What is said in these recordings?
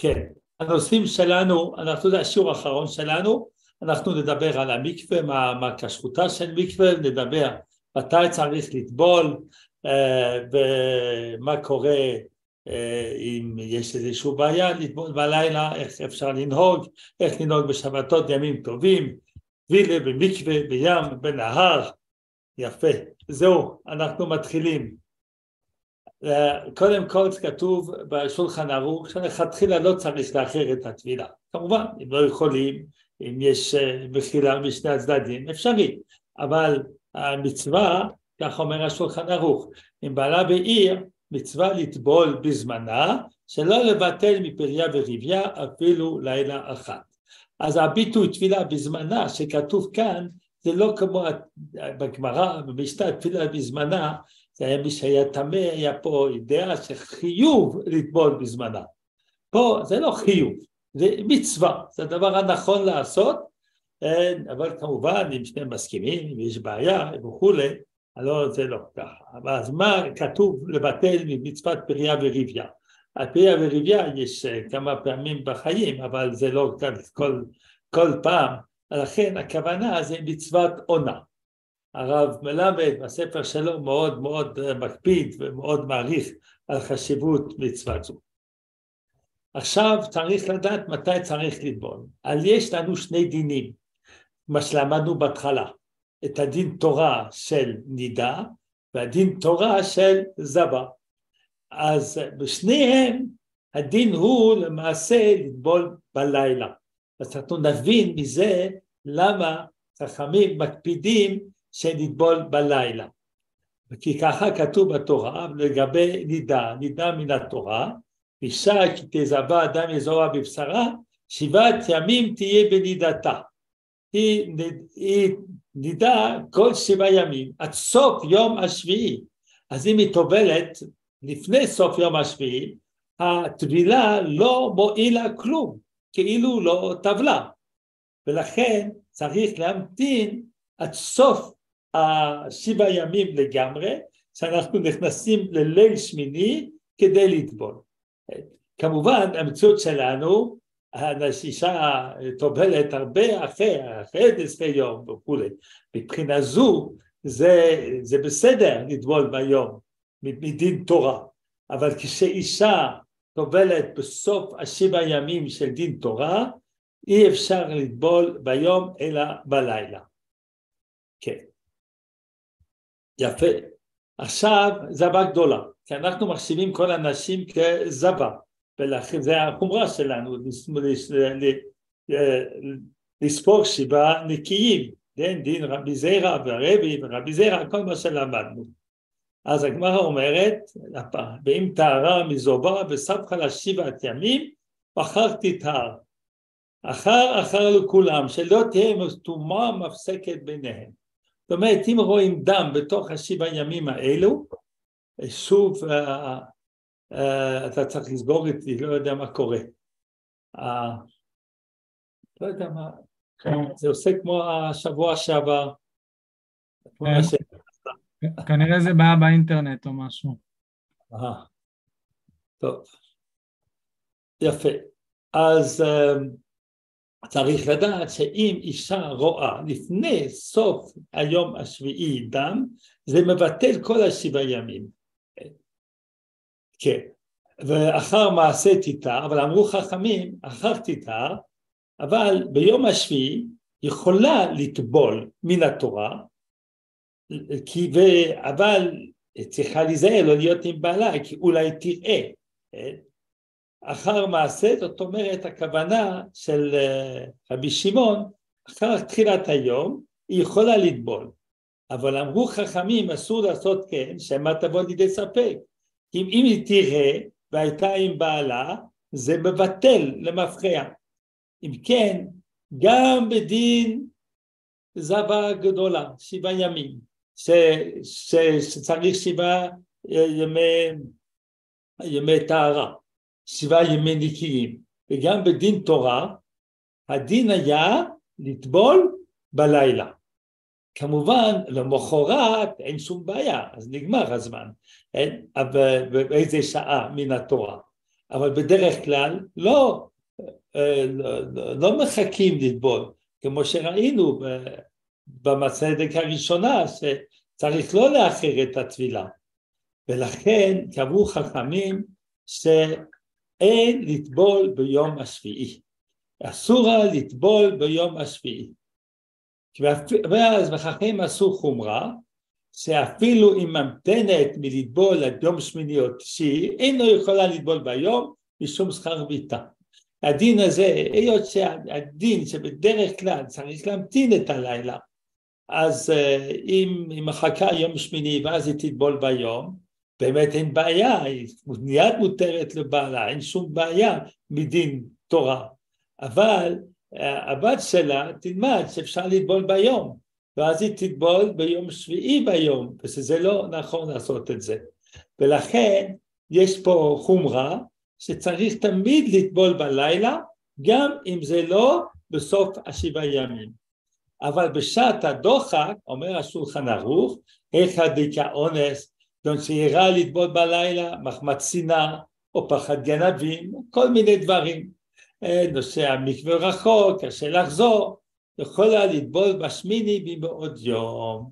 כן, הנושאים שלנו, אנחנו, זה השיעור האחרון שלנו, אנחנו נדבר על המקווה, מה, מה כשרותה של מקווה, נדבר מתי צריך לטבול אה, ומה קורה אה, אם יש איזושהי בעיה לטבול בלילה, איך אפשר לנהוג, איך לנהוג בשבתות ימים טובים, וילה במקווה, בים, בנהר, יפה. זהו, אנחנו מתחילים. קודם כל כתוב בשולחן ערוך שלכתחילה לא צריך לאחר את הטבילה. כמובן, אם לא יכולים, אם יש מחילה אה, משני הצדדים, אפשרי. אבל המצווה, כך אומר השולחן ערוך, אם בעלה בעיר, מצווה לטבול בזמנה, שלא לבטל מפריה וריביה אפילו לילה אחת. אז הביטוי תפילה בזמנה שכתוב כאן זה לא כמו בגמרא, במשנה תפילה בזמנה, זה היה מי שהיה טמא, היה פה דעה שחיוב לטבול בזמנה. פה זה לא חיוב, זה מצווה, זה הדבר הנכון לעשות, אבל כמובן אם שניהם מסכימים, אם יש בעיה וכולי, לא, זה לא ככה. אז מה כתוב לבטל ממצוות פריה וריביה? הפריה וריביה יש כמה פעמים בחיים, אבל זה לא כל, כל פעם לכן הכוונה זה מצוות עונה. הרב מלמד בספר שלו מאוד מאוד מקפיד ומאוד מעריך על חשיבות מצוות זו. עכשיו צריך לדעת מתי צריך לטבול. אז יש לנו שני דינים, מה שלמדנו בהתחלה, את הדין תורה של נידה והדין תורה של זבה. אז בשניהם הדין הוא למעשה לטבול בלילה. אז אנחנו נבין מזה למה חכמים מקפידים שנטבול בלילה. כי ככה כתוב בתורה לגבי נידה, נידה מן התורה, אישה כי תזבה אדם יזורה בבשרה, שבעת ימים תהיה בנידתה. היא, היא נידה כל שבעה ימים, עד סוף יום השביעי. אז אם היא טובלת לפני סוף יום השביעי, הטבילה לא מועילה כלום. כאילו לא טבלה, ולכן צריך להמתין עד סוף השבעה ימים לגמרי, שאנחנו נכנסים לליל שמיני כדי לטבול. כמובן המציאות שלנו, האישה טובלת הרבה אחרי, אחרי עשרה יום וכולי, מבחינה זו זה, זה בסדר לטבול ביום מדין תורה, אבל כשאישה טובלת בסוף השבע ימים של דין תורה, אי אפשר לטבול ביום אלא בלילה. כן. יפה. עכשיו זבה גדולה, כי אנחנו מחשיבים כל הנשים כזבה, ולכן זה החומרה שלנו, לספור שבעה נקיים, כן, דין רבי זירא והרבי ורבי זירא, כל מה שלמדנו. אז הגמרא אומרת, ואם טהרה מזובה וסבכה לה שבעת ימים, אחר תטהר. אחר אחר לכולם, שלא תהיה טומאה מפסקת ביניהם. זאת אומרת, אם רואים דם בתוך השבע ימים האלו, שוב uh, uh, אתה צריך לסגור איתי, לא יודע מה קורה. לא יודע מה, זה עושה כמו השבוע שעבר. כן. כנראה זה בעיה באינטרנט או משהו. אה, טוב. יפה. אז צריך לדעת שאם אישה רואה לפני סוף היום השביעי דם, זה מבטל כל השבעה ימים. כן. ואחר מעשה תיתר, אבל אמרו חכמים, אחר תיתר, אבל ביום השביעי יכולה לטבול מן התורה, כי, ו... אבל צריכה להיזהר לא להיות עם בעלה, כי אולי תראה. אחר מעשה, זאת אומרת, הכוונה של אה, רבי שמעון, אחר תחילת היום, היא יכולה לטבול. אבל אמרו חכמים, אסור לעשות כן, שמא תבוא לידי ספק. אם, אם היא תראה והייתה עם בעלה, זה מבטל למפרע. אם כן, גם בדין זבה גדולה, שבעה ימים, ש, ש, שצריך שבעה ימי, ימי טהרה, שבעה ימי נקיים, וגם בדין תורה הדין היה לטבול בלילה. כמובן למחרת אין שום בעיה, אז נגמר הזמן, אין, אבל באיזה שעה מן התורה. אבל בדרך כלל לא, לא, לא מחכים לטבול, כמו שראינו במצדק הראשונה, שצריך לא לאחר את הטבילה. ולכן קבעו חכמים שאין לטבול ביום השביעי. אסור לטבול ביום השביעי. ואז חכמים עשו חומרה, שאפילו אם ממתנת מלטבול עד יום שמיני או תשיעי, אינו יכולה לטבול ביום משום שכר ביתה. הדין הזה, היות שהדין שבדרך כלל צריך להמתין את הלילה, אז אה, אם היא מחכה יום שמיני ואז היא תטבול ביום, באמת אין בעיה, היא מיד מותרת לבעלה, אין שום בעיה מדין תורה. אבל אה, הבת שלה תלמד שאפשר לטבול ביום, ואז היא תטבול ביום שביעי ביום, ושזה לא נכון לעשות את זה. ולכן יש פה חומרה שצריך תמיד לטבול בלילה, גם אם זה לא בסוף השבעה ימים. אבל בשעת הדוחק, אומר השולחן ערוך, היכא דיקה אונס, דון שירה לטבול בלילה, מחמת שנאה, או פחד גנבים, כל מיני דברים. אה, נושא המקווה רחוק, קשה לחזור, יכולה לטבול בשמיני מבעוד יום.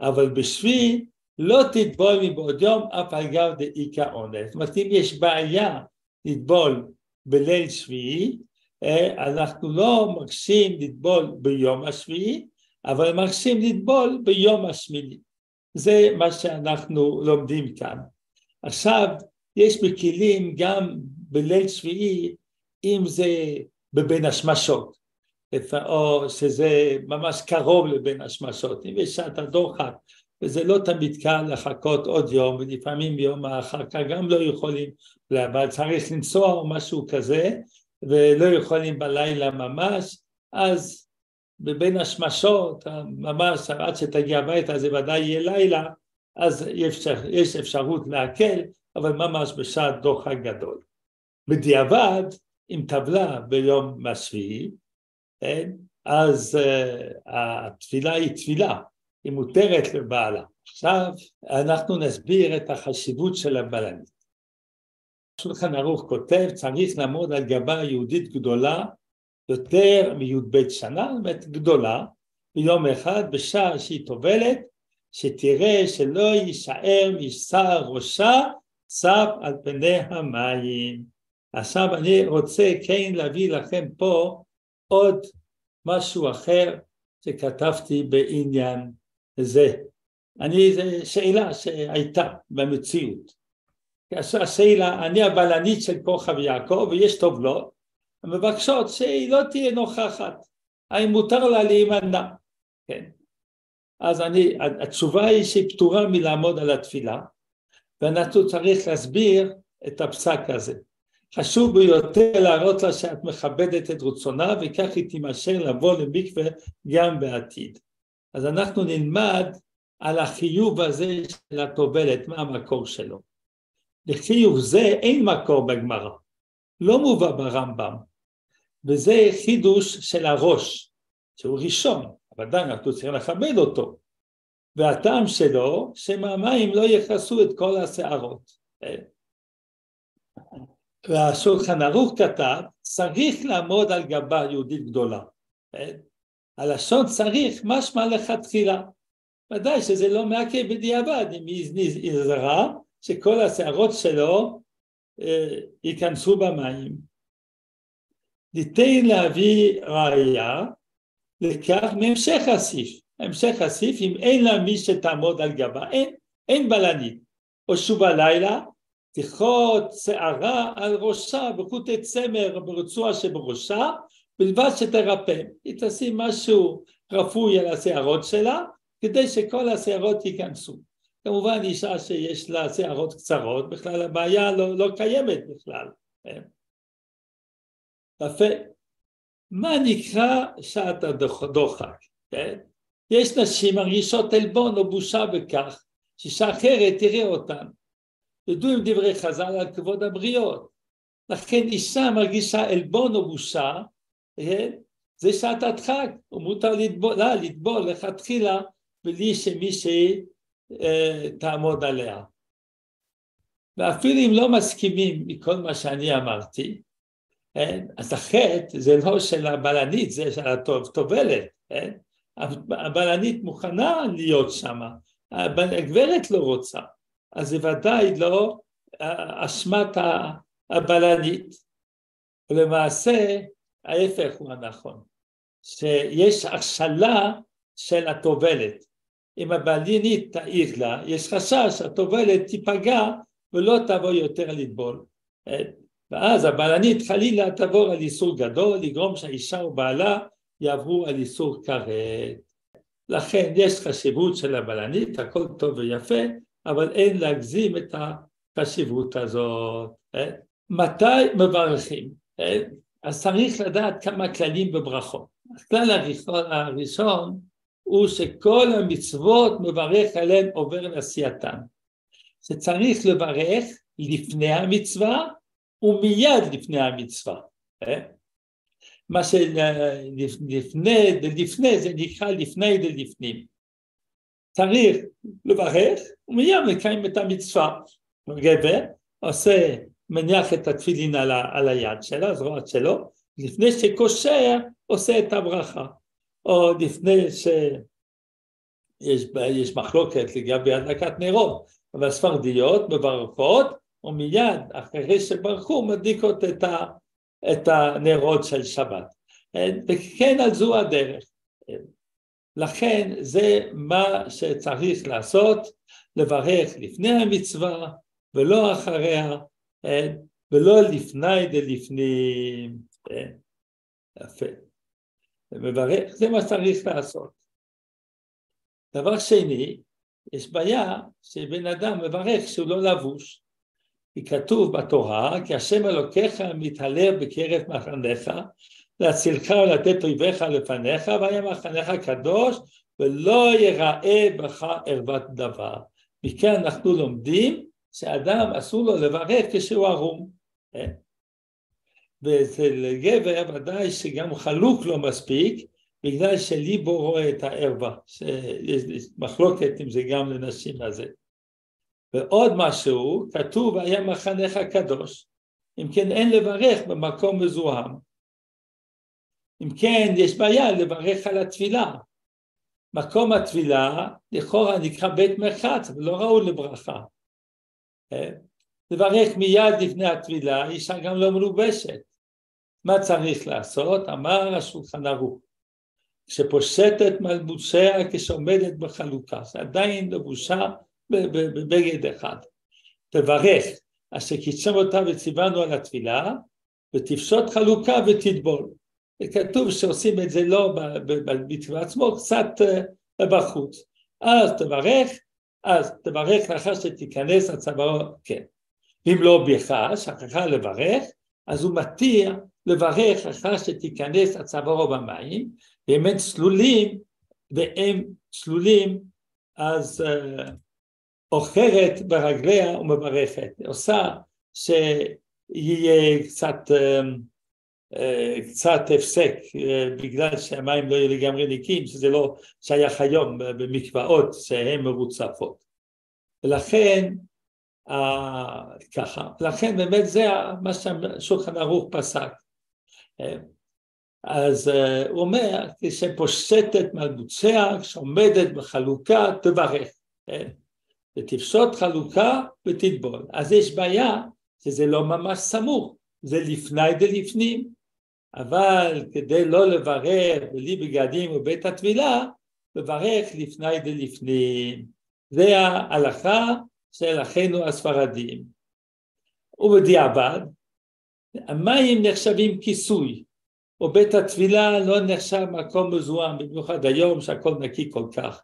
אבל בשביעי לא תטבול מבעוד יום אף על גב דאיכא אונס. זאת אומרת אם יש בעיה לטבול בליל שביעי, אה, אנחנו לא מרשים לטבול ביום השביעי, אבל מרשים לטבול ביום השמיני. זה מה שאנחנו לומדים כאן. עכשיו, יש בכלים גם בליל שביעי, אם זה בבין השמשות, או שזה ממש קרוב לבין השמשות, אם יש שעת הדוחק, וזה לא תמיד קל לחכות עוד יום, ולפעמים יום אחר כך גם לא יכולים, אבל צריך לנסוע או משהו כזה, ולא יכולים בלילה ממש, אז בבין השמשות, ממש עד שתגיע הביתה זה ודאי יהיה לילה, אז אפשר, יש אפשרות להקל, אבל ממש בשעת דוחק גדול. בדיעבד, אם טבלה ביום השביעי, כן, אז uh, התפילה היא תפילה, היא מותרת לבעלה. עכשיו אנחנו נסביר את החשיבות של הבלנית. שולחן ערוך כותב, צריך לעמוד על גבה יהודית גדולה יותר מי"ב שנה, זאת אומרת גדולה, ביום אחד בשעה שהיא טובלת, שתראה שלא יישאר משער ראשה צף על פני המים. עכשיו אני רוצה כן להביא לכם פה עוד משהו אחר שכתבתי בעניין זה. אני, זו שאלה שהייתה במציאות. השאלה, אני הבלנית של כוכב יעקב ויש טובלות המבקשות שהיא לא תהיה נוכחת, האם מותר לה להימנע, כן. אז אני, התשובה היא שהיא פטורה מלעמוד על התפילה ואנחנו צריך להסביר את הפסק הזה. חשוב ביותר להראות לה שאת מכבדת את רצונה וכך היא תימשך לבוא למקווה גם בעתיד. אז אנחנו נלמד על החיוב הזה של הטובלת, מה המקור שלו. לחיוב זה אין מקור בגמרא, לא מובא ברמב"ם, וזה חידוש של הראש, שהוא ראשון, אבל עדיין אנחנו צריכים לכבד אותו, והטעם שלו שמהמים לא יכסו את כל השערות. והשולחן ערוך כתב, צריך לעמוד על גבה יהודית גדולה. הלשון צריך משמע לכתחילה. ודאי שזה לא מעכב בדיעבד, אם היא נזהרה שכל השערות שלו אה, ייכנסו במים. ניתן להביא ראייה לכך מהמשך הסעיף. המשך הסעיף, אם אין לה מי שתעמוד על גבה, אין, אין בלנית. או שוב הלילה, תכרות שערה על ראשה בחוטי צמר ברצועה שבראשה, בלבד שתרפא. היא תשים משהו רפוי על השערות שלה, כדי שכל השערות ייכנסו. כמובן אישה שיש לה שערות קצרות, בכלל הבעיה לא, לא קיימת בכלל. יפה. מה נקרא שעת הדוחק? כן? יש נשים מרגישות עלבון או בושה בכך שאישה אחרת תראה אותן. ידעו עם דברי חז"ל על כבוד הבריות. לכן אישה מרגישה עלבון או בושה, כן? זה שעת הדחק, ומותר לטבול, לה, לטבול לכתחילה בלי שמישהי אה, תעמוד עליה. ואפילו אם לא מסכימים מכל מה שאני אמרתי, כן? אז החטא זה לא של הבלנית, זה של הטובלת, כן? הבלנית מוכנה להיות שם, הגברת לא רוצה, אז זה ודאי לא אשמת הבלנית, ולמעשה ההפך הוא הנכון, שיש הכשלה של הטובלת, אם הבלנית תעיר לה, יש חשש שהטובלת תיפגע ולא תבוא יותר לטבול, ואז הבלנית חלילה תעבור על איסור גדול, לגרום שהאישה ובעלה יעברו על איסור כרת. לכן יש חשיבות של הבלנית, הכל טוב ויפה, אבל אין להגזים את החשיבות הזאת. אה? מתי מברכים? אה? אז צריך לדעת כמה כללים בברכות. הכלל הראשון, הראשון הוא שכל המצוות מברך עליהן עובר לעשייתן. שצריך לברך לפני המצווה ומיד לפני המצווה. אה? מה שלפני, לפני זה נקרא לפני ולפנים. צריך לברך ומיד לקיים את המצווה. גבר עושה, מניח את התפילין על, ה, על היד שלה, זרוע שלו, לפני שקושר עושה את הברכה. או לפני שיש מחלוקת לגבי הדלקת נרות, אבל ספרדיות מברכות ומיד אחרי שברכו מדליקות את, ה, את הנרות של שבת. וכן על זו הדרך. לכן זה מה שצריך לעשות, לברך לפני המצווה ולא אחריה, ולא לפני דלפנים. יפה. מברך, זה מה שצריך לעשות. דבר שני, יש בעיה שבן אדם מברך שהוא לא לבוש. כי כתוב בתורה, כי השם אלוקיך מתהלך בקרב מחניך, להצילך ולתת אויביך לפניך, והיה מחניך קדוש, ולא יראה בך ערוות דבר. מכאן אנחנו לומדים שאדם אסור לו לברך כשהוא ערום. אה? ואצל גבר ודאי שגם חלוק לא מספיק, בגלל שליבו רואה את הערווה, שיש מחלוקת אם זה גם לנשים הזה. ועוד משהו, כתוב היה מחנך קדוש, אם כן אין לברך במקום מזוהם. אם כן יש בעיה לברך על התפילה. מקום התפילה לכאורה נקרא בית מרחץ, לא ראוי לברכה. אה? לברך מיד לפני התפילה, אישה גם לא מלובשת. מה צריך לעשות? אמר השולחן ערוך. כשפושטת מלבושיה כשעומדת בחלוקה, זה עדיין לבושה בבגד אחד. תברך, אשר קידשם אותה וציוונו על התפילה, ותפשוט חלוקה ותטבול. וכתוב שעושים את זה לא במתווה עצמו, קצת אה, בחוץ. אז תברך, אז תברך לאחר שתיכנס הצווארו, כן. אם לא בך, שכחה לברך, אז הוא מתיר לברך אחר שתיכנס הצווארו במים, ואם הם צלולים, והם צלולים, אז אוכרת ברגליה ומברכת, עושה שיהיה קצת, uh, קצת הפסק uh, בגלל שהמים לא יהיו לגמרי נקיים, שזה לא שייך היום במקוואות שהן מרוצפות. ולכן ככה, לכן באמת זה מה שהשולחן ערוך פסק. אז uh, הוא אומר, כשפושטת מלבוציה, כשעומדת בחלוקה, תברך. ותפשוט חלוקה ותטבול. אז יש בעיה שזה לא ממש סמוך, זה לפני דלפנים, אבל כדי לא לברר בלי בגדים ובית הטבילה, לברך לפני דלפנים. זה ההלכה של אחינו הספרדים. ובדיעבד, המים נחשבים כיסוי, או בית התפילה לא נחשב מקום מזוהם, במיוחד היום שהכל נקי כל כך.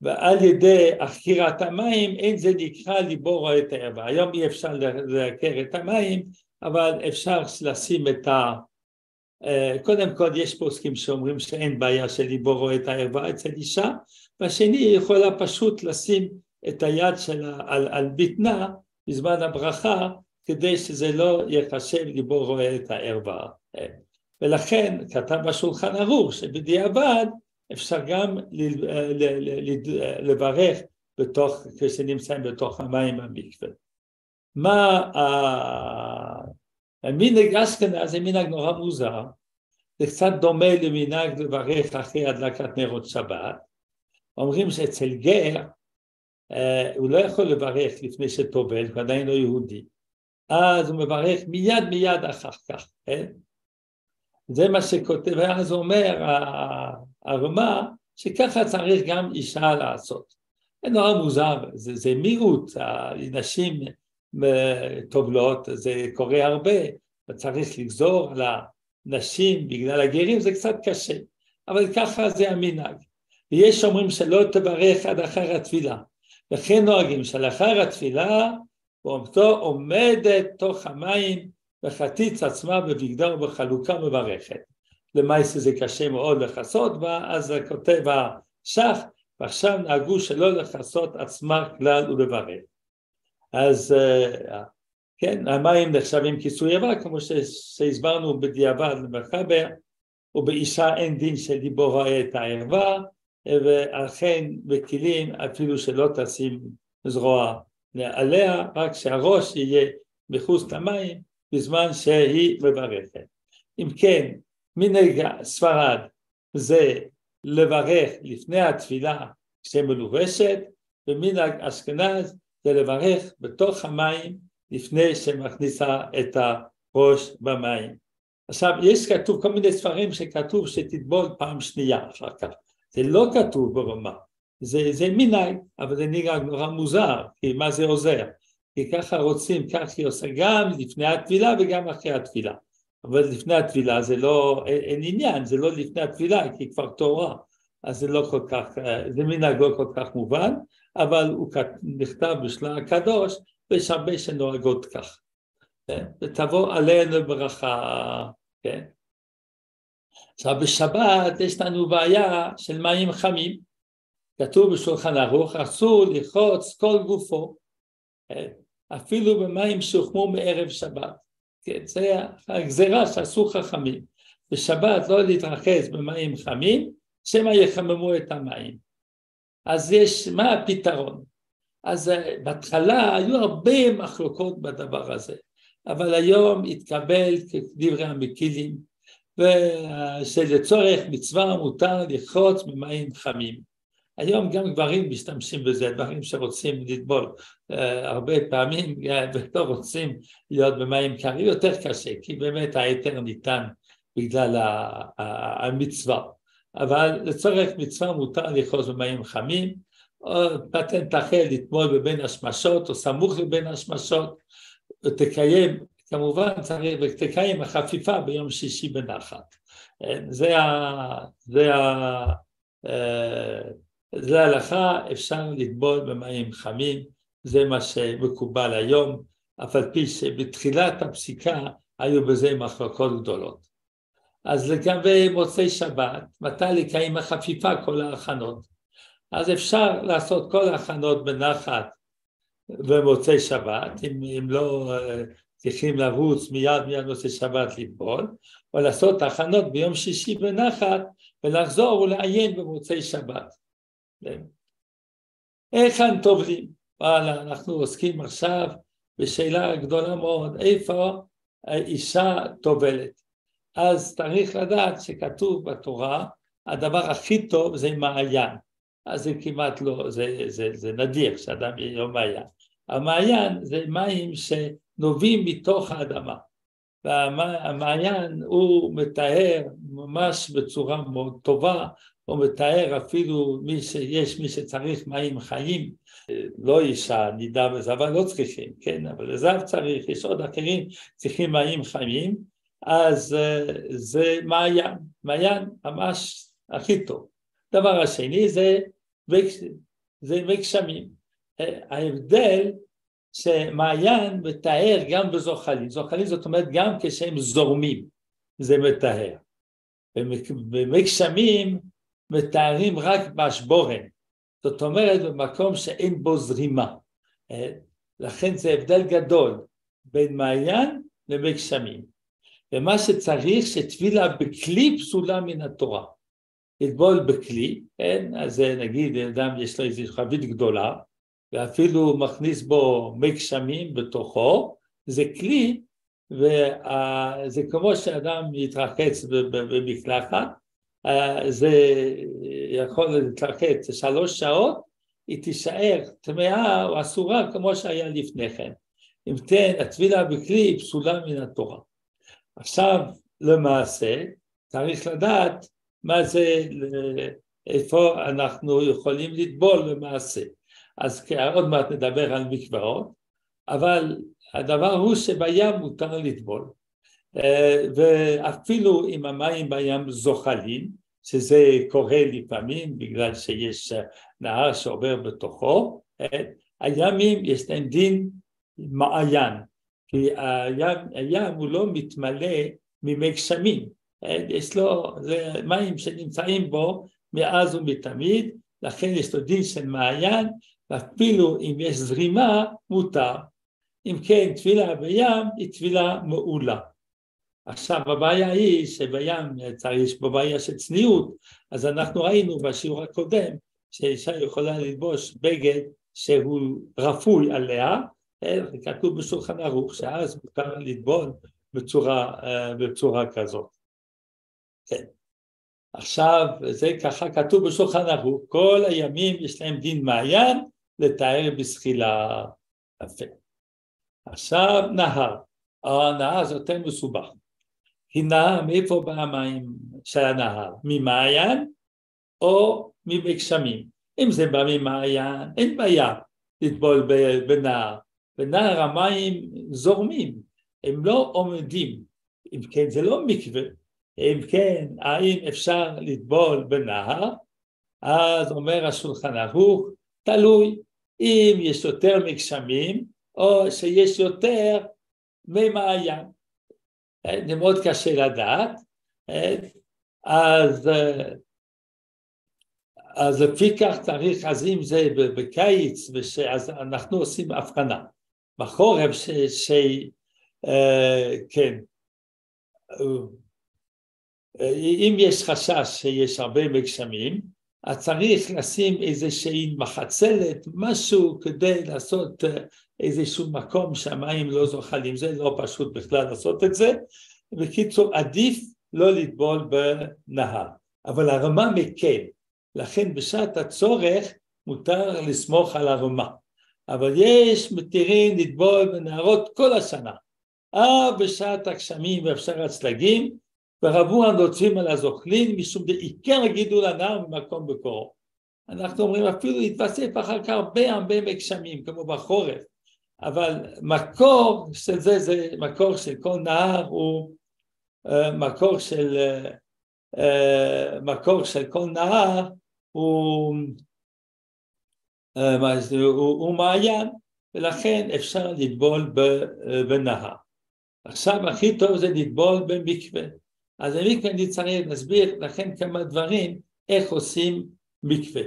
ועל ידי עקירת המים אין זה נקרא ליבו רואה את הערווה. היום אי אפשר לעקר את המים, אבל אפשר לשים את ה... אה, קודם כל יש פוסקים שאומרים שאין בעיה של ליבו רואה את הערווה אצל אישה, והשני היא יכולה פשוט לשים את היד שלה על, על בטנה בזמן הברכה כדי שזה לא יחשב ליבו רואה את הערווה. ולכן כתב בשולחן ערוך שבדיעבד אפשר גם לברך בתוך, כשנמצאים בתוך המים במקווה. מה המנהג אשכנז זה מנהג נורא מוזר, זה קצת דומה למנהג לברך אחרי הדלקת נרות שבת. אומרים שאצל גר אה, הוא לא יכול לברך לפני שטובל, הוא עדיין לא יהודי. אז הוא מברך מיד מיד אחר כך, כן? זה מה שכותב, ואז אומר הרמה שככה צריך גם אישה לעשות. זה נורא מוזר, זה, זה מיעוט, נשים טובלות, זה קורה הרבה, וצריך לגזור על הנשים בגלל הגרים, זה קצת קשה, אבל ככה זה המנהג. ויש אומרים שלא תברך עד אחר התפילה, וכן נוהגים שלאחר התפילה, ועומתו עומדת תוך המים וחציץ עצמה בבגדה ובחלוקה מברכת. למעשה זה קשה מאוד לכסות בה, אז כותב השח, ועכשיו נהגו שלא לכסות עצמה כלל ולברך. אז אה, כן, המים נחשבים כיסוי איבה, כמו שהסברנו בדיעבד למחבר, ובאישה אין דין של דיבור רואה את הערווה, ואכן בכלים אפילו שלא תשים זרוע עליה, רק שהראש יהיה מחוץ למים בזמן שהיא מברכת. אם כן, מנהג ספרד זה לברך לפני התפילה כשמלובשת, ומנהג אשכנז זה לברך בתוך המים לפני שמכניסה את הראש במים. עכשיו, יש כתוב כל מיני ספרים שכתוב שתטבול פעם שנייה אחר כך. זה לא כתוב ברמה, זה, זה מנהג, אבל זה נראה נורא מוזר, כי מה זה עוזר? כי ככה רוצים, כך היא עושה גם לפני התפילה וגם אחרי התפילה. אבל לפני התפילה זה לא, אין, אין עניין, זה לא לפני התפילה, כי כבר תורה, אז זה לא כל כך, זה מנהג לא כל כך מובן, אבל הוא נכתב בשלל הקדוש, ויש הרבה שנוהגות כך. כן? ותבוא עלינו ברכה, כן? עכשיו בשבת יש לנו בעיה של מים חמים, כתוב בשולחן ערוך, אסור לחוץ כל גופו, כן? אפילו במים שהוחמו מערב שבת, כן? זה הגזירה שעשו חכמים, בשבת לא להתרחץ במים חמים, שמא יחממו את המים. אז יש, מה הפתרון? אז אה, בהתחלה היו הרבה מחלוקות בדבר הזה, אבל היום התקבל כדברי המקילים, ושלצורך מצווה מותר לחרוץ במים חמים. היום גם גברים משתמשים בזה, דברים שרוצים לטבול אה, הרבה פעמים ולא רוצים להיות במים קרים, יותר קשה, כי באמת ההיתר ניתן בגלל המצווה. אבל לצורך מצווה מותר לכעוס במים חמים, פטנט אחר לטמול בבין השמשות או סמוך לבין השמשות, ותקיים, כמובן צריך, ותקיים החפיפה ביום שישי בנחת. זה ה... זה ה... ההלכה, אפשר לטבול במים חמים, זה מה שמקובל היום, אף על פי שבתחילת הפסיקה היו בזה מחלוקות גדולות. אז לגבי מוצאי שבת, מתי לקיים החפיפה כל ההכנות? אז אפשר לעשות כל ההכנות בנחת במוצאי שבת, אם, אם לא אה, צריכים לרוץ מיד מיד מוצאי שבת לטבול, או לעשות הכנות ביום שישי בנחת ולחזור ולעיין במוצאי שבת. היכן טובלים? וואלה, אנחנו עוסקים עכשיו בשאלה גדולה מאוד, איפה האישה טובלת? אז צריך לדעת שכתוב בתורה, הדבר הכי טוב זה מעיין. אז זה כמעט לא, זה, זה, זה נדיר שאדם יהיה לו מעיין. המעיין זה מים שנובעים מתוך האדמה. והמעיין הוא מטהר ממש בצורה מאוד טובה, הוא מטהר אפילו מי שיש מי שצריך מים חיים, לא אישה נידה אבל לא צריכים, כן, אבל לזהב צריך, יש עוד אחרים צריכים מים חיים, אז אה, זה מעיין, מעיין ממש הכי טוב. דבר השני זה, זה מגשמים. אה, ההבדל שמעיין מטהר גם בזוחלים, זוחלים זאת אומרת גם כשהם זורמים זה מטהר. במגשמים מטהרים רק באשבורן, זאת אומרת במקום שאין בו זרימה. אה, לכן זה הבדל גדול בין מעיין למגשמים. ומה שצריך שטבילה בכלי פסולה מן התורה. לטבול בכלי, כן? אז נגיד אדם יש לו איזו חבית גדולה, ואפילו מכניס בו מי גשמים בתוכו, זה כלי וזה כמו שאדם יתרחץ במקלחת, זה יכול להתרחץ שלוש שעות, היא תישאר טמאה או אסורה כמו שהיה לפני כן. אם כן, הטבילה בכלי היא פסולה מן התורה. עכשיו, למעשה, צריך לדעת מה זה, איפה אנחנו יכולים לטבול למעשה. אז עוד מעט נדבר על מקוואות, אבל הדבר הוא שבים מותר לטבול, אה, ואפילו אם המים בים זוחלים, שזה קורה לפעמים בגלל שיש נהר שעובר בתוכו, אה, הימים יש להם דין מעיין, כי הים, הים הוא לא מתמלא ממי גשמים, אה, יש לו, זה מים שנמצאים בו מאז ומתמיד, לכן יש לו דין של מעיין, ואפילו אם יש זרימה מותר. אם כן, תפילה בים היא תפילה מעולה. עכשיו הבעיה היא שבים יש פה בעיה של צניעות, אז אנחנו ראינו בשיעור הקודם שאישה יכולה ללבוש בגד שהוא רפוי עליה, זה כתוב בשולחן ערוך שאז מותר לטבול בצורה, בצורה כזאת. כן. עכשיו זה ככה כתוב בשולחן ערוך, כל הימים יש להם דין מעיין לתאר בשחילה יפה. עכשיו נהר, הנהר זה יותר מסובך. נהר, מאיפה בא המים של הנהר? ממעיין או מבגשמים? אם זה בא ממעיין, אין בעיה לטבול בנהר. בנהר המים זורמים, הם לא עומדים. אם כן, זה לא מקווה. אם כן, האם אפשר לטבול בנהר? אז אומר השולחן ערוך, תלוי. אם יש יותר מגשמים, או שיש יותר ממעיין. זה מאוד קשה לדעת, אז, אז לפי כך צריך, אז אם זה בקיץ, אז אנחנו עושים הבחנה. בחורף ש... ש כן, אם יש חשש שיש הרבה מגשמים, אז צריך לשים איזושהי מחצלת, משהו כדי לעשות איזשהו מקום שהמים לא זוחלים, זה לא פשוט בכלל לעשות את זה. בקיצור, עדיף לא לטבול בנהר, אבל הרמה מקל, לכן בשעת הצורך מותר לסמוך על הרמה, אבל יש מתירים לטבול בנהרות כל השנה, אה בשעת הגשמים ואפשר הצלגים, ורבו הנוצרים על הזוכלין משום דעיקר גידול הנהר ממקום בקורו. אנחנו אומרים אפילו יתווסף אחר כך הרבה הרבה מגשמים כמו בחורף אבל מקור של זה זה מקור של כל נהר הוא uh, מקור של uh, מקור של כל נהר הוא, uh, הוא, הוא מעיין ולכן אפשר לטבול בנהר. עכשיו הכי טוב זה לטבול במקווה. אז אני צריך להסביר לכם כמה דברים איך עושים מקווה.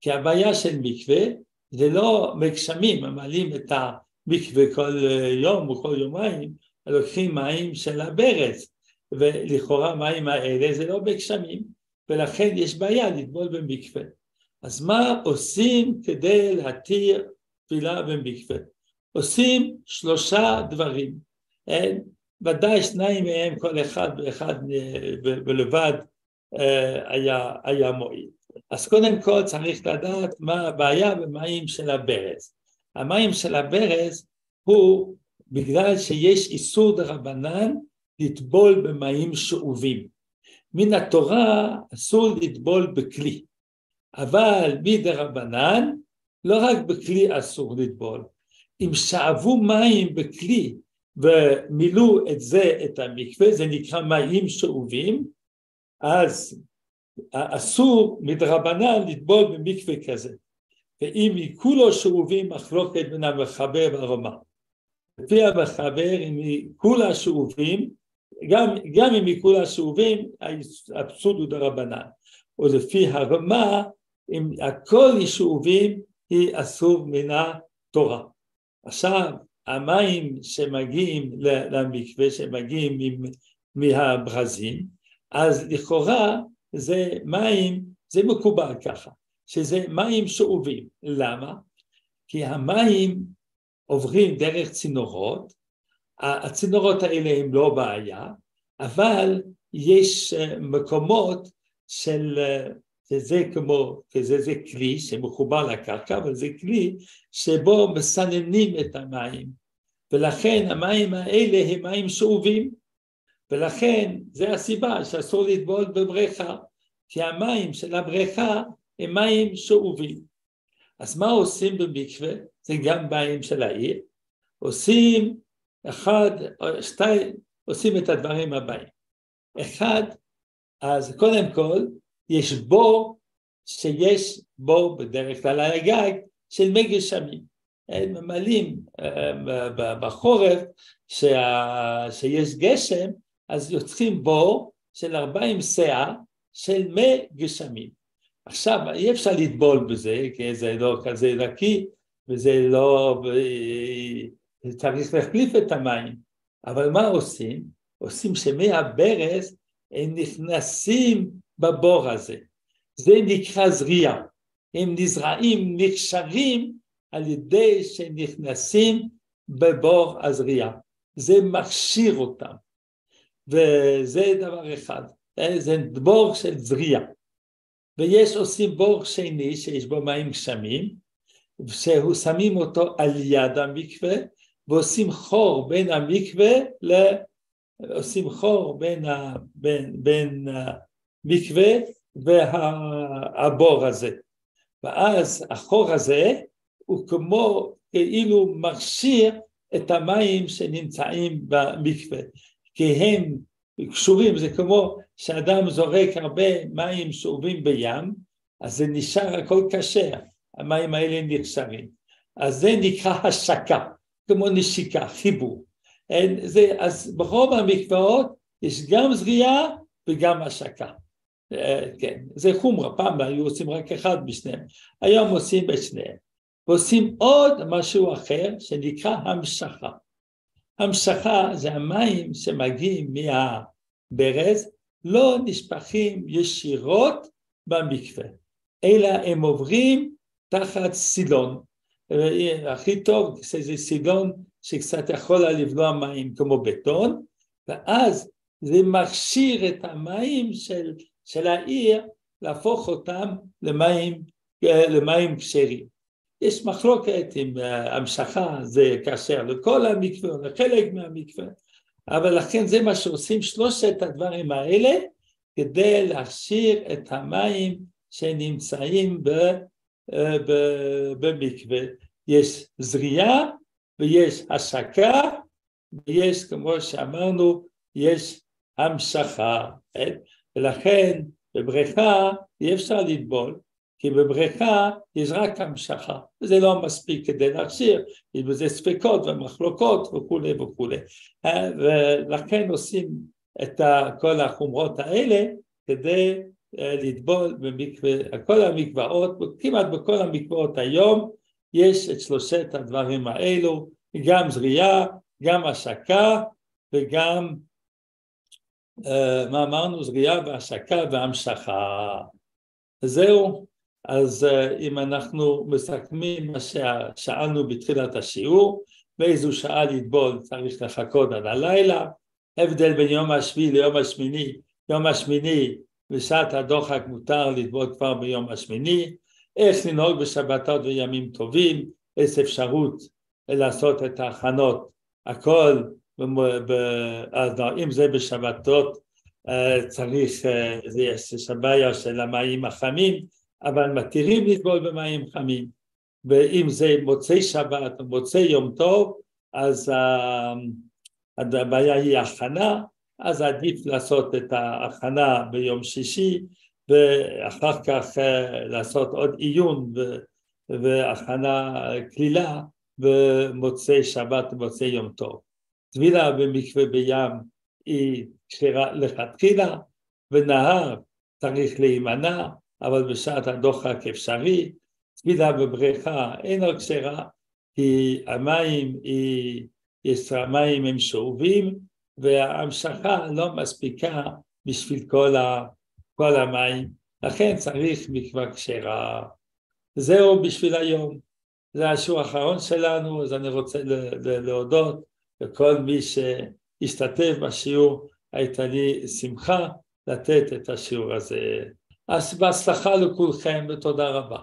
כי הבעיה של מקווה זה לא מגשמים, ממלאים את המקווה כל יום או כל יומיים, לוקחים מים של הברז, ולכאורה מים האלה זה לא מגשמים, ולכן יש בעיה לטבול במקווה. אז מה עושים כדי להתיר תפילה במקווה? עושים שלושה דברים. ודאי שניים מהם כל אחד ואחד ולבד אה, היה, היה מועיל. אז קודם כל צריך לדעת מה הבעיה במים של הברז. המים של הברז הוא בגלל שיש איסור דרבנן לטבול במים שאובים. מן התורה אסור לטבול בכלי, אבל מדרבנן לא רק בכלי אסור לטבול. אם שאבו מים בכלי ומילאו את זה, את המקווה, זה נקרא מים שאובים, אז אסור מדרבנן לטבול במקווה כזה. ואם כולו שאובים מחלוקת בין המחבר והרמה. לפי המחבר, אם כולה שאובים, גם, גם אם כולה שאובים, האבסורד הוא דרבנן. או לפי הרמה, אם הכל שאובים, היא אסור מן התורה. עכשיו, המים שמגיעים למקווה, שמגיעים מהברזים, אז לכאורה זה מים, זה מקובל ככה, שזה מים שאובים. למה? כי המים עוברים דרך צינורות, הצינורות האלה הם לא בעיה, אבל יש מקומות של, זה כמו, זה, זה כלי שמחובר לקרקע, אבל זה כלי שבו מסננים את המים, ולכן המים האלה הם מים שאובים, ולכן זה הסיבה שאסור לטבול בבריכה, כי המים של הבריכה הם מים שאובים. אז מה עושים במקווה? זה גם מים של העיר. עושים אחד, שתיים, עושים את הדברים הבאים. אחד, אז קודם כל, יש בור שיש בור בדרך כלל על הגג של מי גשמים. הם ממלאים אה, בחורף שיש גשם, אז יוצאים בור של ארבעים סאה של מי גשמים. עכשיו, אי אפשר לטבול בזה, כי זה לא כזה נקי, וזה לא... צריך להחליף את המים. אבל מה עושים? עושים שמי הברז הם נכנסים בבור הזה. זה נקרא זריעה. הם נזרעים, נקשרים על ידי שנכנסים בבור הזריעה. זה מכשיר אותם. וזה דבר אחד. זה בור של זריעה. ויש עושים בור שני שיש בו מים גשמים, ששמים אותו על יד המקווה, ועושים חור בין המקווה ל... עושים חור בין, ה... בין, בין המקווה והבור הזה. ואז החור הזה הוא כמו כאילו מכשיר את המים שנמצאים במקווה, כי הם קשורים, זה כמו שאדם זורק הרבה מים שאובים בים, אז זה נשאר הכל קשה, המים האלה נקשרים. אז זה נקרא השקה, כמו נשיקה, חיבור. זה, אז ברוב המקוואות יש גם זריעה וגם השקה. אה, כן, זה חומרה, פעם היו עושים רק אחד משניהם, היום עושים את שניהם. ועושים עוד משהו אחר שנקרא המשכה. המשכה זה המים שמגיעים מהברז, לא נשפכים ישירות במקווה, אלא הם עוברים תחת סילון. הכי טוב זה סילון שקצת יכול לבלוע מים כמו בטון, ואז זה מכשיר את המים של, של העיר, להפוך אותם למים, למים כשרים. יש מחלוקת אם המשכה זה כאשר לכל המקווה או לחלק מהמקווה, אבל לכן זה מה שעושים שלושת הדברים האלה כדי להכשיר את המים שנמצאים אה, במקווה. יש זריעה ויש השקה ויש כמו שאמרנו יש המשכה כן? ולכן בבריכה אי אפשר לטבול כי בבריכה יש רק המשכה, וזה לא מספיק כדי להכשיר, יש בזה ספקות ומחלוקות וכולי וכולי. ולכן עושים את כל החומרות האלה כדי אה, לטבול במקווה, כל המקוואות, כמעט בכל המקוואות היום יש את שלושת הדברים האלו, גם זריעה, גם השקה וגם, מה אמרנו? זריעה והשקה והמשכה. זהו. אז אה, אם אנחנו מסכמים מה ששאלנו בתחילת השיעור, באיזו שעה לטבול צריך לחכות עד הלילה, הבדל בין יום השביעי ליום השמיני, יום השמיני בשעת הדוחק מותר לטבול כבר ביום השמיני, איך לנהוג בשבתות וימים טובים, איזה אפשרות לעשות את ההכנות, הכל, אם זה בשבתות אה, צריך, אה, יש בעיה של המים החמים, אבל מתירים לטבול במים חמים, ואם זה מוצאי שבת או מוצאי יום טוב, אז הבעיה היא הכנה, אז עדיף לעשות את ההכנה ביום שישי, ואחר כך אה, לעשות עוד עיון והכנה כלילה במוצאי שבת ומוצאי יום טוב. טבילה במקווה בים היא כשרה לכתחילה, ונהר צריך להימנע, אבל בשעת הדוחק אפשרי, צמידה בבריכה אינו כשרה, כי המים, היא, המים הם שאובים, וההמשכה לא מספיקה בשביל כל, ה, כל המים, לכן צריך מקווה כשרה. זהו בשביל היום. זה השיעור האחרון שלנו, אז אני רוצה להודות לכל מי שהשתתף בשיעור, הייתה לי שמחה לתת את השיעור הזה. אז בהצלחה לכולכם ותודה רבה.